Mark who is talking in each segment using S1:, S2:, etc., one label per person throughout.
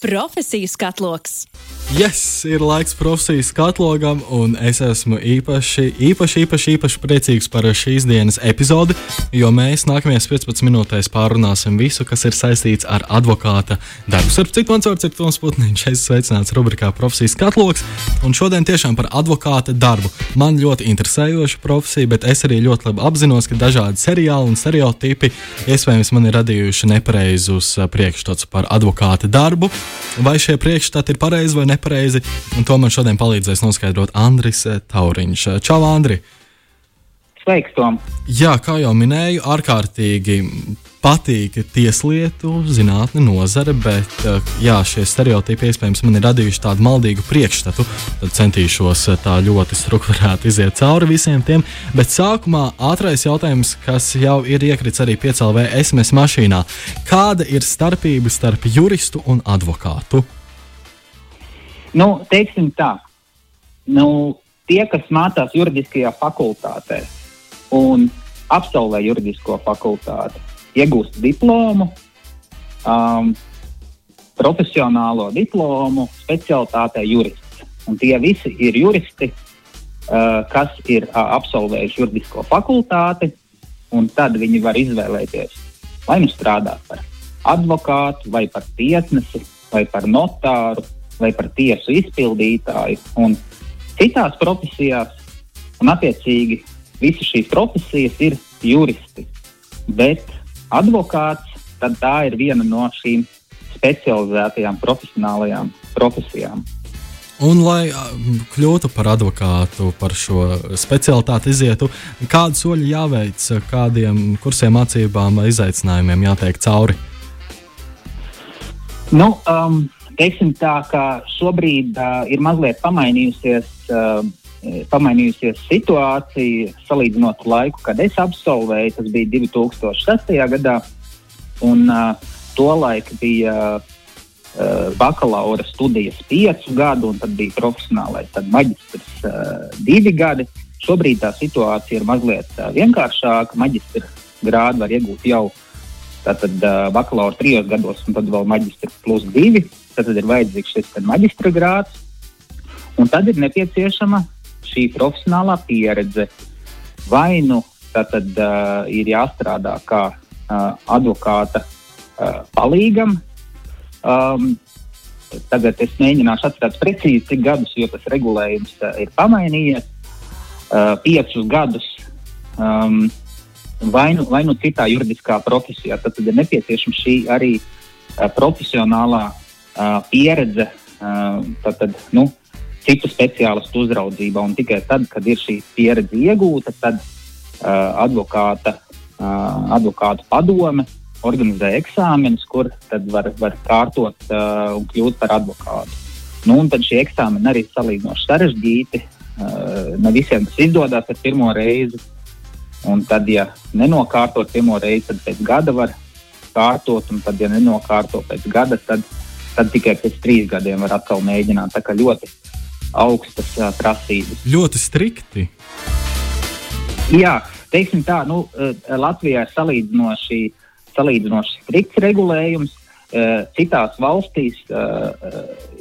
S1: Profesiju skatloks.
S2: Yes, ir laiks profesijas katalogam, un es esmu īpaši, īpaši, īpaši, īpaši priecīgs par šīs dienas epizodi, jo mēs nākamajās 15 minūtēs pārunāsim visu, kas ir saistīts ar advokāta darbu. Ar citu mans vārds ir Toms Putniņš, es sveicināts rubrikā Profesijas katalogs, un šodien tiešām par advokāta darbu. Man ļoti interesējoša profesija, bet es arī ļoti labi apzinos, ka dažādi seriāli un stereotipi iespējams man ir radījuši nepareizus priekšstats par advokāta darbu. Vai šie priekšstati ir pareizi vai ne? nepareizi. To man šodien palīdzēs noskaidrot Andris Tauriņš. Čau, Andri!
S3: Sveiks, Tom!
S2: Jā, kā jau minēju, ārkārtīgi patīk tieslietu zinātne, nozare, bet jā, šie stereotipi iespējams man ir radījuši tādu maldīgu priekšstatu. Tad centīšos tā ļoti strukturēti iziet cauri visiem tiem. Bet sākumā ātrais jautājums, kas jau ir iekrits arī piecēlvē SMS mašīnā. Kāda ir starpība starp juristu un advokātu?
S3: Nu, teiksim tā, nu, tie, kas mācās juridiskajā fakultātē un absolvē juridisko fakultāti, iegūst diplomu, um, profesionālo diplomu specialitātē jurists. Un tie visi ir juristi, uh, kas ir uh, absolvējuši juridisko fakultāti, un tad viņi var izvēlēties vai nu strādāt par advokātu, vai par tiesnesi, vai par notāru, vai par tiesu izpildītāju un citās profesijās. Un, attiecīgi, visas šīs profesijas ir juristi. Bet advokāts tā ir viena no šīm specializētajām profesionālajām profesijām.
S2: Un, lai kļūtu par advokātu, par šo specialitāti izietu, kādi soļi jāveic, kādiem kursiem, mācībām vai izaicinājumiem jātiek cauri?
S3: Nu, um, teiksim tā, ka šobrīd uh, ir mazliet pamainījusies, uh, pamainījusies situācija, salīdzinot laiku, kad es absolvēju. Tas bija 2006. gadā, un uh, tolaik bija uh, bakalaura studijas piecu gadu, un tad bija profesionālais maģistrs uh, divi gadi. Šobrīd tā situācija ir mazliet uh, vienkāršāka. Maģistra grādu var iegūt jau tātad, uh, bakalaura trijos gados, un tad vēl maģistra plus divi tad ir vajadzīgs šis maģistra grāds, un tad ir nepieciešama šī profesionālā pieredze. Vai nu tad uh, ir jāstrādā kā uh, advokāta uh, palīgam. Um, tagad es mēģināšu atcerēties precīzi, cik gadus, jo tas regulējums uh, ir pamainījies. Uh, piecus gadus um, vai, nu, vai nu citā juridiskā profesijā. Tad, tad ir nepieciešama šī arī uh, profesionālā uh, pieredze uh, tad, tad, nu, citu speciālistu uzraudzībā. Un tikai tad, kad ir šī pieredze iegūta, tad uh, advokāta, uh, advokāta padome organizē eksāmenus, kur var, var kārtot uh, un kļūt par advokātu. Nu, un tad šie eksāmeni arī salīdzinoši sarežģīti. Uh, ne visiem tas izdodas ar pirmo reizi. Un tad, ja nenokārtot pirmo reizi, tad pēc gada var kārtot, un tad, ja nenokārto pēc gada, tad tad tikai pēc trīs gadiem var atkal mēģināt. Tā kā ļoti augstas uh, prasības.
S2: Ļoti strikti.
S3: Jā, teiksim tā, nu, Latvijā ir salīdzinoši, salīdzinoši strikts regulējums. Citās valstīs uh,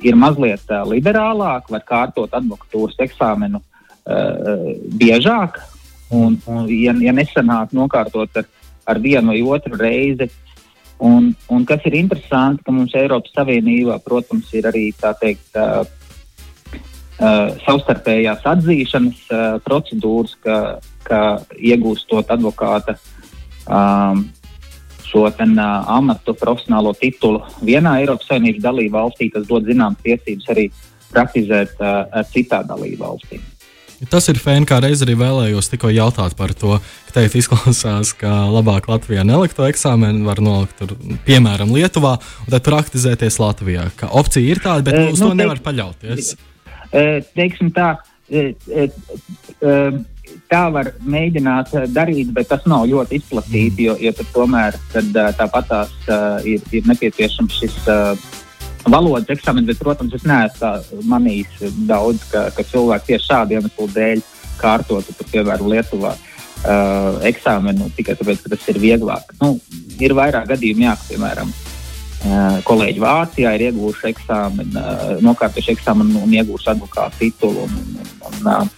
S3: ir mazliet uh, liberālāk, var kārtot advokatūras eksāmenu uh, biežāk. Un, un, ja, ja nesanāk nokārtot ar, ar vienu vai otru reizi, Un, un kas ir interesanti, ka mums Eiropas Savienībā, protams, ir arī tā teikt, uh, uh, savstarpējās atzīšanas uh, procedūras, ka, ka iegūstot advokāta um, šo ten, uh, amatu, profesionālo titulu vienā Eiropas Savienības dalību valstī, tas dod zināmas tiesības arī praktizēt uh, citā dalību valstīm.
S2: Tas ir fēni, kā reiz arī vēlējos tikko jautāt par to, ka teikt izklausās, ka labāk Latvijā nelikt to eksāmenu, var nolikt tur, piemēram, Lietuvā, un tad praktizēties Latvijā. Ka opcija ir tāda, bet e, uz nu, to teik, nevar paļauties.
S3: E, teiksim tā, e, e, e, tā var mēģināt darīt, bet tas nav ļoti izplatīti, mm. jo, jo tomēr tad, tāpat tās ir, ir nepieciešams šis valodas eksāmenu, bet, protams, es neesmu manījis daudz, ka, ka cilvēki tieši šādu iemeslu dēļ kārtotu, piemēram, Lietuvā. Uh, eksāmenu tikai tāpēc, ka tas ir vieglāk. Nu, ir vairāk gadījumu, jā, piemēram, kolēģi Vācijā ir ieguvuši eksāmenu, nokārtojuši eksāmenu un ieguvuši advokātu titulu. Un, un, un, un,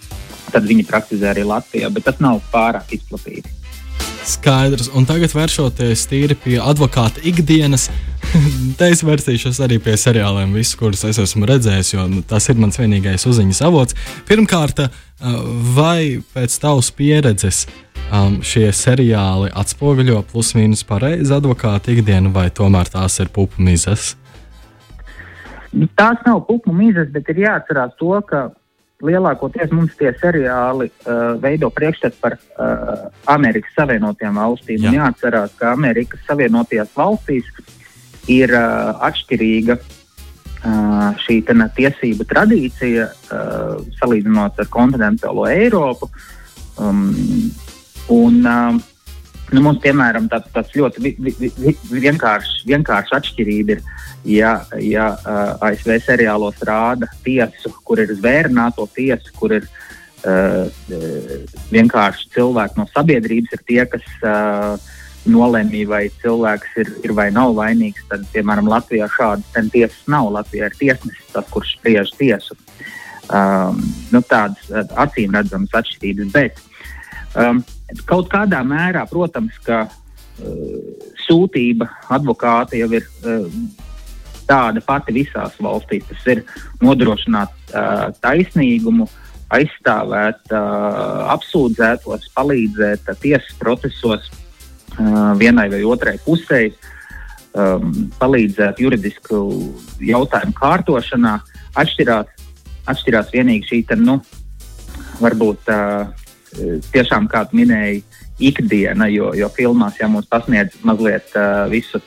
S3: tad viņi praktizē arī Latvijā, bet tas nav pārāk izplatīti.
S2: Skaidrs. Un tagad vēršoties tīri pie advokāta ikdienas, te es vērsīšos arī pie seriāliem, visus, kurus es esmu redzējis, jo nu, tas ir mans vienīgais uzziņas avots. Pirmkārt, vai pēc tavas pieredzes um, šie seriāli atspoguļo plus-mínus pareizi advokāta ikdienu, vai tomēr tās ir pupu mizas?
S3: Nu, tās nav pupu mizas, bet ir jāatcerās to, ka lielākoties mums tie seriāli uh, veido priekšstatu par uh, Amerikas Savienotajām valstīm. Jā. Jāatcerās, ka Amerikas Savienotajās valstīs ir uh, atšķirīga uh, šī tena, tiesību tradīcija uh, salīdzinot ar kontinentālo Eiropu. Um, un, uh, Nu, mums, piemēram, tāds, tāds ļoti vi, vi, vi, vienkāršs vienkārš atšķirība ir, ja, ja uh, ASV seriālos rāda tiesu, kur ir zvērnāto tiesu, kur ir uh, vienkārši cilvēki no sabiedrības, ir tie, kas uh, nolemj, vai cilvēks ir, ir vai nav vainīgs. Tad, piemēram, Latvijā šādas tiesas nav. Latvijā ir tiesnesis, tas, kurš spriež tiesu. Um, nu, tādas acīm redzamas atšķirības. Bet, um, Kaut kādā mērā, protams, ka uh, sūtība advokāta jau ir uh, tāda pati visās valstīs. Tas ir nodrošināt uh, taisnīgumu, aizstāvēt uh, apsūdzētos, palīdzēt uh, tiesas procesos uh, vienai vai otrai pusē, um, palīdzēt juridisku jautājumu kārtošanā. Atšķirās, atšķirās vienīgi šī, te, nu, varbūt. Uh, tiešām, kā tu minēji, ikdiena, jo, jo filmās jau mums pasniedz mazliet uh, visu.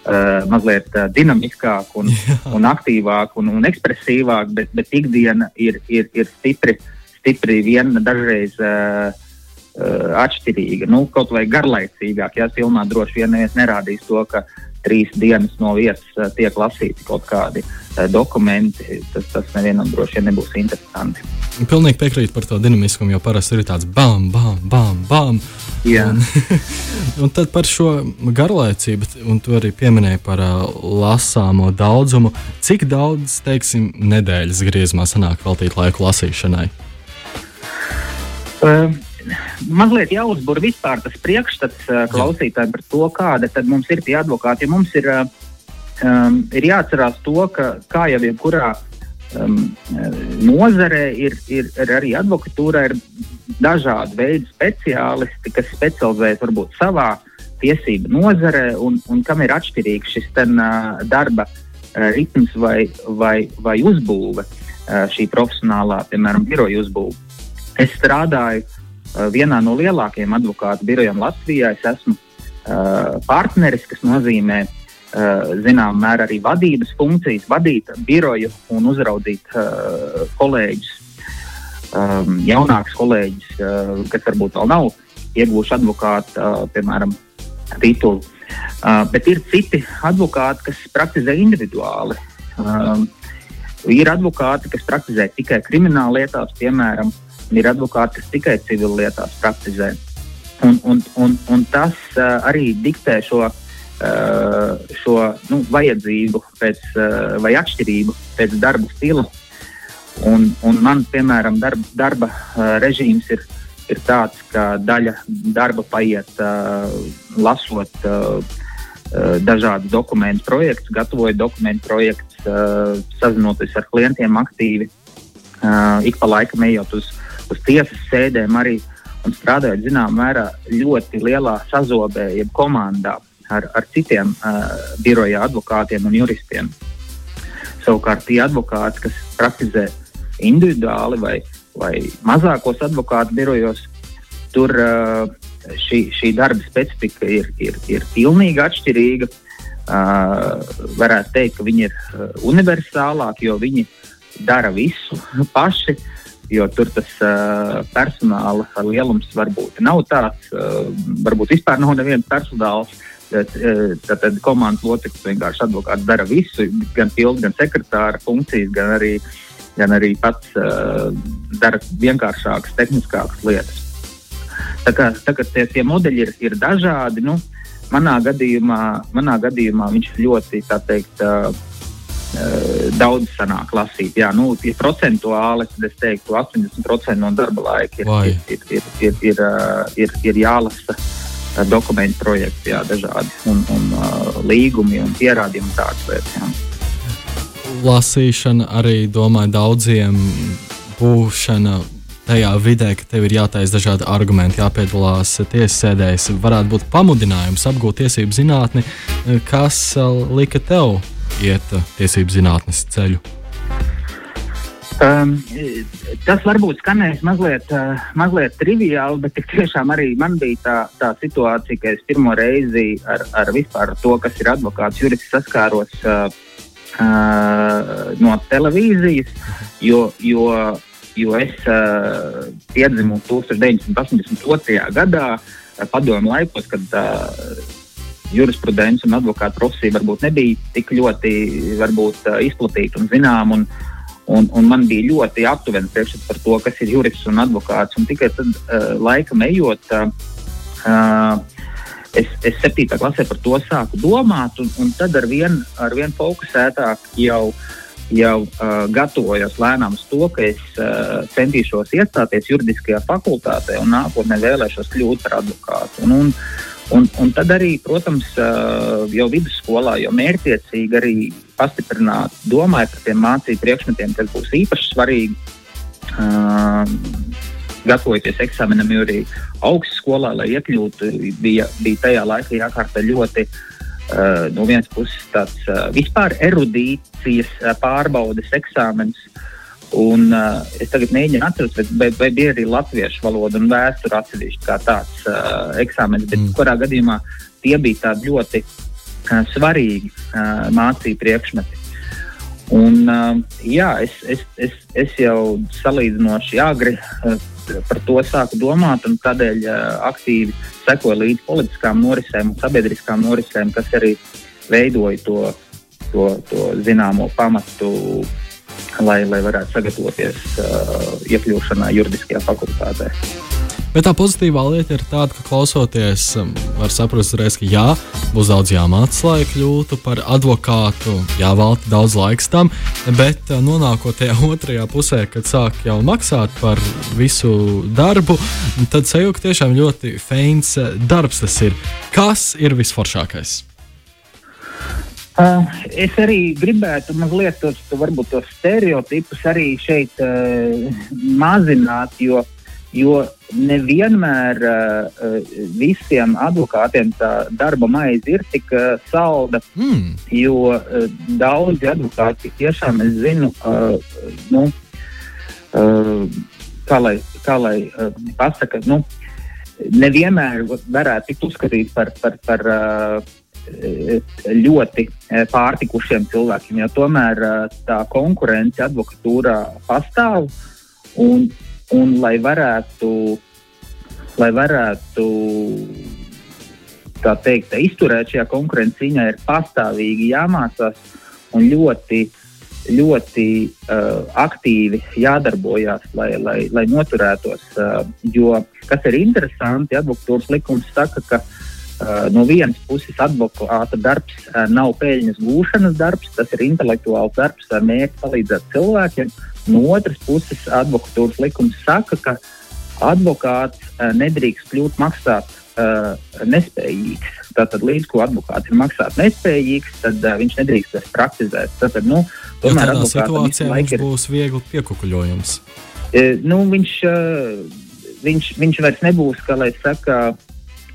S3: Uh, mazliet uh, dinamiskāk, un, Jā. un aktīvāk un, un ekspresīvāk, bet, bet ikdiena ir, ir, ir stipri, stipri viena dažreiz uh, uh, atšķirīga. Nu, kaut vai garlaicīgāk, ja filmā droši vien neviens nerādīs to, ka trīs dienas no vietas uh, tiek lasīti kaut kādi uh, dokumenti. Tas, tas nevienam droši vien nebūs interesanti.
S2: Pilnīgi piekrītu par to dinamiskumu, jo parasti ir tāds bam, bam, bam, bam. Un, un tad par šo garlaicību, un tu arī pieminēji par uh, lasāmo daudzumu. Cik daudz, teiksim, nedēļas griezumā sanāk veltīt laiku lasīšanai?
S3: Um. Mazliet jāuzbūr vispār tas priekšstats klausītājiem par to, kāda tad mums ir tie advokāti. Ja mums ir, um, ir jāatcerās to, ka kā jau jebkurā um, nozarē ir, ir, ir arī advokatūrā ir dažādi veidi speciālisti, kas specializējas varbūt savā tiesību nozarē un, un kam ir atšķirīgs šis ten, uh, darba uh, ritms vai, vai, vai uzbūve, uh, šī profesionālā, piemēram, biroja uzbūve. Es strādāju uh, vienā no lielākajiem advokātu birojiem Latvijā. Es esmu uh, partneris, kas nozīmē, uh, Eh, zināmā mērā arī vadības funkcijas, vadīt biroju un uzraudzīt uh, kolēģus, um, jaunākus kolēģus, uh, kas varbūt vēl nav ieguvuši advokātu, uh, piemēram, titulu. Uh, bet ir citi advokāti, kas praktizē individuāli. Uh, ir advokāti, kas praktizē tikai krimināla lietās, piemēram, un ir advokāti, kas tikai civil lietās praktizē. Un, un, un, un tas uh, arī diktē šo uh, Uh, šo nu, vajadzību pēc, uh, vai atšķirību pēc darba stila. Un, un man, piemēram, darba, darba uh, režīms ir, ir tāds, ka daļa darba paiet lasot dažādu dokumentu projektus, gatavojot dokumentu projektus, sazinoties ar klientiem aktīvi, ik pa laikam ejot uz, uz tiesas sēdēm arī un strādājot zināmā mērā ļoti lielā sazobē, jeb komandā ar, ar citiem uh, biroja advokātiem un juristiem. Savukārt tie advokāti, kas praktizē individuāli vai, vai mazākos advokātu birojos, tur uh, šī, šī darba specifika ir, ir, ir pilnīgi atšķirīga. Uh, varētu teikt, ka viņi ir uh, universālāki, jo viņi dara visu paši. Jo tur tas uh, personāla lielums varbūt nav tāds, uh, varbūt vispār nav nevienas personāls Tātad komandas loceklis vienkārši advokāts dara visu, gan pildu, gan sekretāra funkcijas, gan arī, gan arī pats uh, dara vienkāršākas, tehniskākas lietas. Tā kā, tā kā tie, tie modeļi ir, ir dažādi, nu, manā gadījumā, manā gadījumā viņš ļoti, tā teikt, uh, daudz sanāk lasīt. Jā, nu, ja procentuāli es teiktu, 80% no darba laika ir, ir, ir, ir, ir, ir, ir jālasa dokumentu projekti, jā, dažādi un, un līgumi un pierādījumi tādas lietas. Jā.
S2: Lasīšana arī, domāju, daudziem būšana tajā vidē, ka tev ir jātaisa dažādi argumenti, jāpiedalās tiesasēdēs, varētu būt pamudinājums apgūt tiesību zinātni, kas lika tev iet tiesību zinātnes ceļu.
S3: Um, tas varbūt skanēs mazliet, uh, mazliet triviāli, bet tiešām arī man bija tā, tā situācija, ka es pirmo reizi ar, ar vispār to, kas ir advokāts, jurists saskāros uh, uh, no televīzijas, jo, jo, jo es uh, piedzimu 1982. gadā, padomu laikos, kad uh, jurisprudence un advokāta profesija varbūt nebija tik ļoti varbūt, uh, izplatīta un zināma. Un, Un, un man bija ļoti aptuveni priekšstats par to, kas ir jurists un advokāts. Un tikai tad, uh, laikam ejot, uh, es, es septītā klasē par to sāku domāt, un, un tad ar vien, ar vien fokusētāk jau, jau uh, gatavojos lēnām to, ka es uh, centīšos iestāties juridiskajā fakultātē un nākotnē vēlēšos kļūt par advokātu. Un, un, Un, un tad arī, protams, jau vidusskolā, jau mērķiecīgi arī pastiprināt, domāju par tiem mācību priekšmetiem, kas būs īpaši svarīgi. Gatavojoties eksāmenam, jo arī augstskolā, lai iekļūtu, bija, bija tajā laikā jākārta ļoti uh, no vienas puses tāds vispār erudīcijas pārbaudes eksāmens. Un, uh, es tagad mēģinu atrast, vai, vai, bija arī latviešu valoda un vēsture atsevišķi kā tāds uh, eksāmenis, bet mm. kurā gadījumā tie bija tādi ļoti uh, svarīgi uh, mācību priekšmeti. Un, uh, jā, es, es, es, es jau salīdzinoši agri uh, par to sāku domāt, un tādēļ uh, aktīvi sekoju līdzi politiskām norisēm un sabiedriskām norisēm, kas arī veidoja to, to, to zināmo pamatu lai, lai varētu sagatavoties uh, iekļūšanai juridiskajā fakultātē.
S2: Bet tā pozitīvā lieta ir tāda, ka klausoties, um, var saprast, reiz, ka jā, būs daudz jāmācās, lai kļūtu par advokātu, jāvelta daudz laiks tam, bet uh, nonākot tajā otrajā pusē, kad sāk jau maksāt par visu darbu, tad sajūta tiešām ļoti feins uh, darbs tas ir. Kas ir visforšākais?
S3: Uh, es arī gribētu mazliet tos, to, varbūt tos stereotipus arī šeit uh, mazināt, jo, jo nevienmēr uh, visiem advokātiem tā darba maize ir tik uh, salda. Mm. Jo uh, daudzi advokāti tiešām es zinu, uh, nu, uh, kā lai, kā lai uh, pasaka, nu, nevienmēr varētu tikt uzskatīts par. par, par uh, ļoti pārtikušiem cilvēkiem, jo tomēr tā konkurence advokatūrā pastāv. Un, un lai varētu, lai varētu teikt, izturēt šajā konkurencē, viņai ir pastāvīgi jāmācās un ļoti, ļoti uh, aktīvi jādarbojas, lai, lai, lai noturētos. Uh, jo kas ir interesanti, advokatūras likums saka, ka Uh, no vienas puses, advokāta darbs uh, nav peļņas gūšanas darbs, tas ir intelektuāls darbs ar mērķi palīdzēt cilvēkiem. No otras puses, advokatūras likums saka, ka advokāts uh, nedrīkst kļūt maksāt uh, nespējīgs. Tātad, līdz ko advokāts ir maksāt nespējīgs, tad uh, viņš nedrīkst vairs praktizēt. Tātad, nu,
S2: tomēr tādā situācijā viņš ir... būs viegli piekukuļojums.
S3: Uh, nu, viņš, uh, viņš, viņš vairs nebūs, kā lai saka,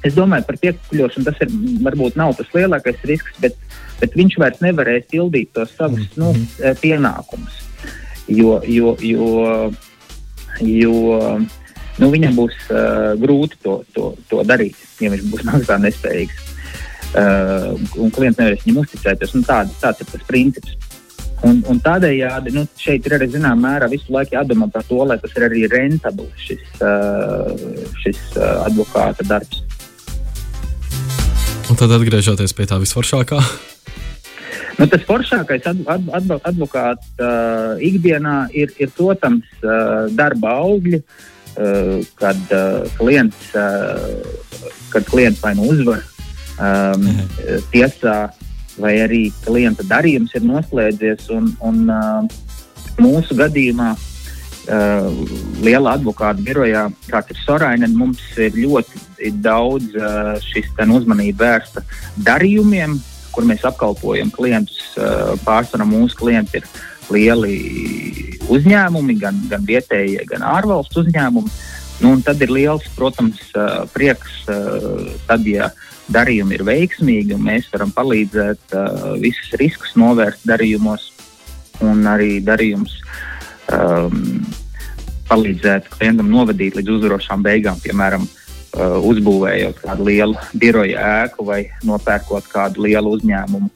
S3: Es domāju, par piekuļošanu tas ir, varbūt nav tas lielākais risks, bet, bet viņš vairs nevarēs pildīt tos savus -hmm. nu, eh, pienākumus. Jo, jo, jo, jo nu, viņam būs uh, grūti to, to, to darīt, ja viņš būs maksāt nespējīgs. Uh, un klients nevarēs viņam uzticēties. Nu, tād, tāds ir tas princips. Un, un tādējādi nu, šeit ir arī zināmā mērā visu laiku jādomā par to, lai tas ir arī rentabls šis, uh, šis uh, advokāta darbs.
S2: Un tad atgriežoties pie tā visforšākā.
S3: Nu, tas foršākais ad, ad, ad, advokāta uh, ikdienā ir, ir protams, uh, darba augļi, uh, kad, uh, klients, uh, kad klients vai nu uzvar um, tiesā, vai arī klienta darījums ir noslēdzies. Un, un, uh, mūsu gadījumā uh, liela advokāta birojā, kāds ir Sorainen, mums ir ļoti daudz uh, šis uzmanība vērsta darījumiem, kur mēs apkalpojam klientus. Uh, pārsvarā mūsu klienti ir lieli uzņēmumi, gan, gan vietējie, gan ārvalstu uzņēmumi. Nu, tad ir liels, protams, uh, prieks, uh, tad, ja darījumi ir veiksmīgi un mēs varam palīdzēt uh, visus riskus novērst darījumos un arī darījumus um, palīdzēt klientam novadīt līdz uzvarošām beigām, piemēram, uh, uzbūvējot kādu lielu biroja ēku vai nopērkot kādu lielu uzņēmumu.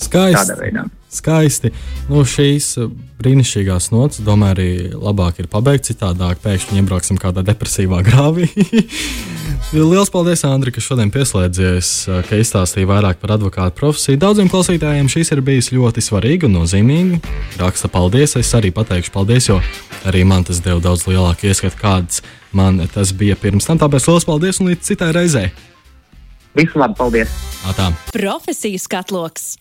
S2: Skaisti. Skaisti. Nu, šīs uh, brīnišķīgās nots, domāju, arī labāk ir pabeigt citādāk. Pēkšņi iebrauksim kādā depresīvā grāvī. Lielas paldies, Andri, ka šodien pieslēdzies, ka izstāstīji vairāk par advokātu profesiju. Daudziem klausītājiem šis ir bijis ļoti svarīgi un nozīmīgi. Raksta paldies, es arī pateikšu paldies, jo arī man tas deva daudz lielāku ieskatu, kāds man tas bija pirms tam. Tāpēc liels paldies un līdz citai reizei!
S3: Visu labi, paldies!
S1: Atā. Profesijas katloks!